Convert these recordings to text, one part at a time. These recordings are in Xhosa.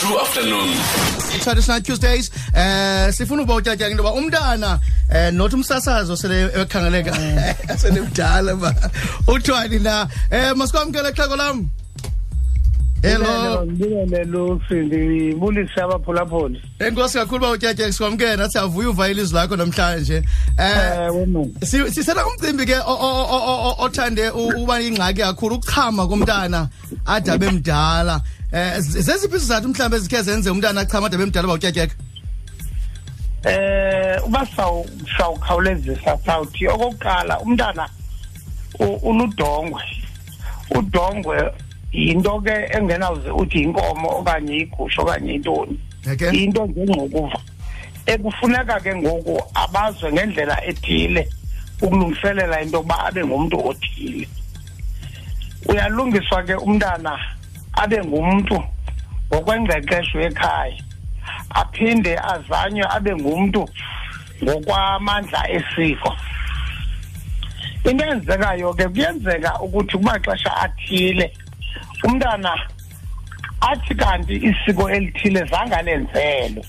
True afternoon. Traditional Tuesdays. Eh sifuna ubotya into ba umntana eh not umsasazo sele ekhangeleka. Eh, sele mdala ba. Uthwani na? Eh masikwamkele xheko lam. Hello. Ngibele Lucy ndibulise abaphulaphuli. Enkosi kakhulu ba utyatya sikwamkela siyavuya uva ilizwi lakho namhlanje. Eh, eh sisela umcimbi ke othande uba ingxaki kakhulu ukuchama komntana. ade abe mdala um zeziphi izizathu mhlawumbi ezikhe zenze umntana achama ade abe mdala uba utyatyeka eh uba sawukhawulezisa sawuthi okokuqala umntana uludongwe udongwe yinto ke engenawuze uthi yinkomo okanye igusha okanye intoni yinto njengxokuva ekufuneka ke ngoku abazwe ngendlela ethile ukulungiselela into yokuba abe ngumntu othile uyalungiswa ke umntana abe ngumntu ngokwengqeqesho ekhaya aphinde azanywe abe ngumntu ngokwamandla esiko into eyenzekayo ke kuyenzeka ukuthi kumaxesha athile umntana athi kanti isiko elithile zange alenzelwe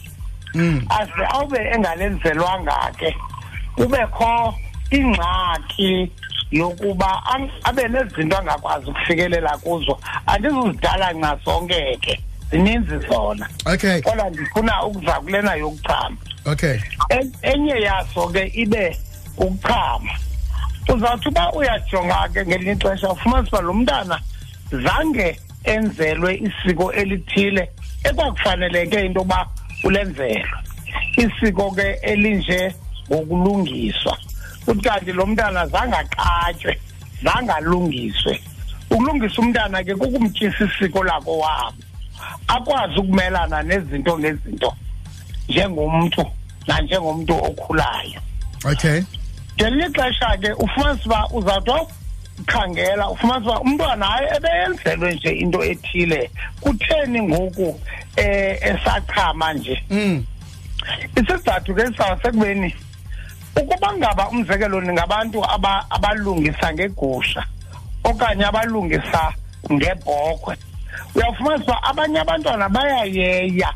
mm. aze awube engalenzelwanga ke kubekho ingxaki yokuba abe nezinto angakwazi ukufikelela kuzo andizuzidala nxa zonke ke zininzi zona okay kodwa ndifuna ukuza kulena yokuchama okay enye yaso ke ibe ukuchama uzawuthi uba uyajonga ke ngelinye ixesha ufumanisa uba lo mntana zange enzelwe isiko elithile ekwakufaneleke into yokuba ulenzelwe isiko ke elinje ngokulungiswa kuthi kanti lo mntana zange aqatywe zange alungiswe ukulungisa umntana ke kukumtyisa isiko lako wabo akwazi ukumelana nezinto ngezinto njengomntu nanjengomntu okhulayo okay ngelinye ixesha ke ufumanisa uba uzawuthi khangela ufumanisa uba umntwana hayi ebeyenzelwe nje into ethile kutheni ngoku um esachama nje mm. isizathu ke sisaba sekubeni ukuba ngaba umzekelo ndingabantu abalungisa ngegusha okanye abalungisa ngebhokhwe uyafumanisa uba abanye abantwana bayayeya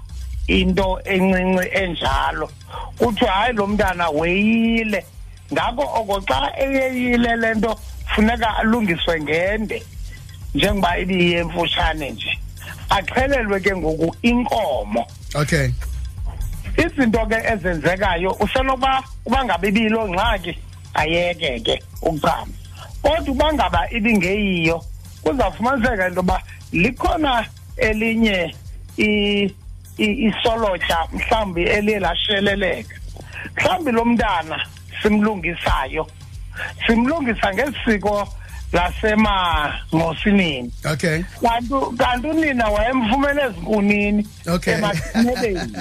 into encinci enjalo kuthiwa hayi lo mntana weyile ngako oko xa eyeyile le nto funeka alungiswe ngende njengoba ibiyemfutshane nje axhelelwe ke ngoku inkomo okay izinto ke ezenzekayo usenokuba uba ngabe ibiyiloo ngxaki ayeke ke ukuchama kodwa uba ngaba ibingeyiyo kuzawufumaniseka into yoba likhona elinye isolotya mhlawumbi eliye lasheleleka mhlawumbi lo mntana simlungisayo simlungisa ngesiko lasemangqosinini okay kanti kanti unina wayemfumene ezinkunini okay emathinebeni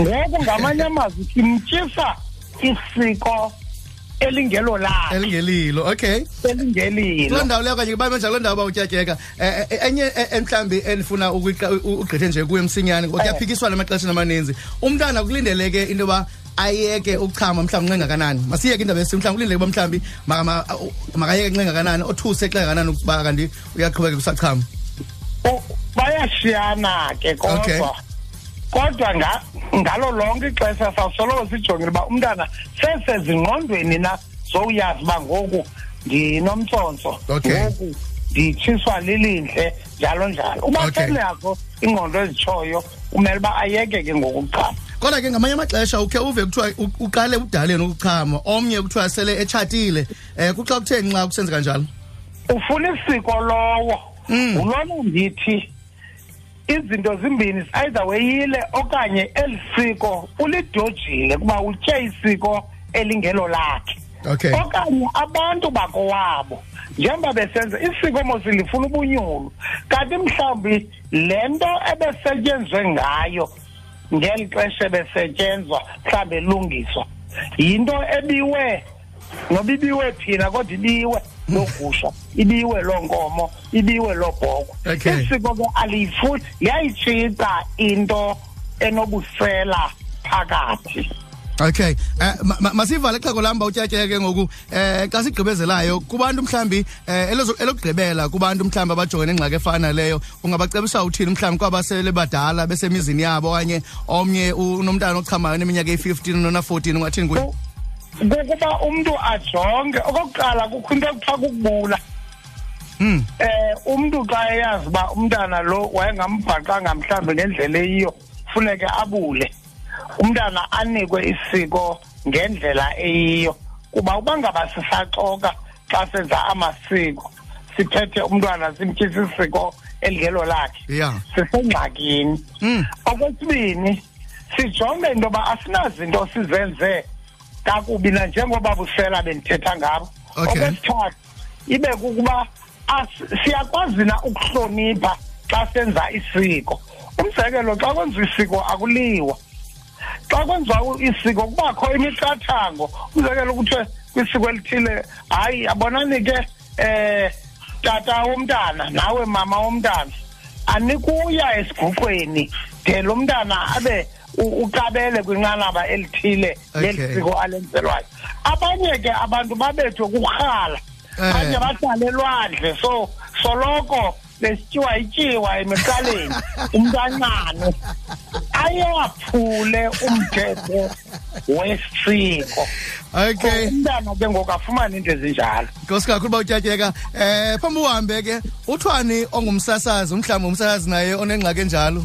ngoku ngamanye amazwi simtyisa isiko elingelo lakhe elingelilo okay elingelilo kuloo ndawo leyo kanye babe njalo ndawo bawutyatyeka eh, eh, eh, enye mhlawumbi endifuna ugqithe nje kuye msinyane ngoba kuyaphikiswana amaxesheni amaninzi umntana kulindeleke into yoba ayeke ukuchama mhlawumbi ncengakanani masiyeke indaba yesi mhlawumbi kulindeleke uba mhlawumbi makayeke ncengakanani othuse xengakanani ukuba kanti uyaqhubeka kusachama bayashiyana ke kodwa okay. kodwa nga, ngalo lonke ixesha sawusoloko sijongile uba umntana sesezingqondweni na sowuyazi uba ngoku ndinomtsontso okay. ngoku nditshiswa lilintle njalo njalo uba okay. senazo ingqondo ezitshoyo umele uba ayeke ke ngokuchama kodwa ke ngamanye amaxesha ukhe uve kuthiwa uqale udaleni ukuchama omnye kuthiwa sele etshatile um kuxa kutheni nxa kusenzeka njalo ufuna isiko lowo mm. ngulona ndithi izinto zimbini either weyile okanye eli siko ulidojile kuba utye isiko elingelo lakhe okay. okanye abantu bakowabo njengoba besenza isiko mos lifuna ubunyulu kanti mhlawumbi le nto ebesetyenzwe ngayo ngeli xesha ebesetyenzwa mhlawumbi elungiswa yinto ebiwe noba ibiwe phina kodwa ibiwe loo gusha ibiwe loo nkomo ibiwe loo bhoko Okay. isiko ke aliyifuni liyayitshintsha into enobusela phakathi okay eh, ma- ma- masivale xhego lam bawutyatyeke ke ngoku eh xa sigqibezelayo kubantu mhlawumbi eh, elezo- elokugqibela kubantu mhlawumbi abajongene nengxaki efana leyo ungabacebisa uthini mhlawumbi kwaba sele badala besemizini yabo okanye omnye u- unomntana ochamayo neminyaka eyi-15 nona-14 ungathini kuye U- kukuba umntu ajonge okokuqala kukho into ekuthiwa kukubula um umntu xa eyazi uba umntana lo wayengamgaqanga mhlawumbi ngendlela eyiyo funeke abule umntana anikwe isiko ngendlela eyiyo kuba uba ngaba sisaxoka xa senza amasiko siphethe umntwana simtyisa isiko elingelo lakhe yeah. sisengxakini mm. okwesibini sijonge into yoba asinazinto sizenze kakubi nanjengoba busela bendithetha ngabo okwesithathu ibe kukuba siyakwazi na ukuhlonipha xa senza isiko umzekelo xa kwenziwa isiko akuliwa xa kwenziwa isiko kubakho imiqathango umzekelo kuthiwe kwisiko elithile hayi yabonani ke eh tata womntana nawe mama womntana anikuya esiguqweni de lo mntana abe uqabele kwinqanaba elithile leli siko alenzelwayo abanye ke abantu babethwe kurhala eh. abanye bahlale lwandle so soloko besityiwa ityiwa emecaleni umntu ancane ayaphule umthetho wesiko okay umntana ke ngoku afumane into ezinjalo nkosi kakhulu uba utyatyeka um phambi uhambe ke uthwani ongumsasazi umhlawumbi umsasazi naye onengxaki enjalo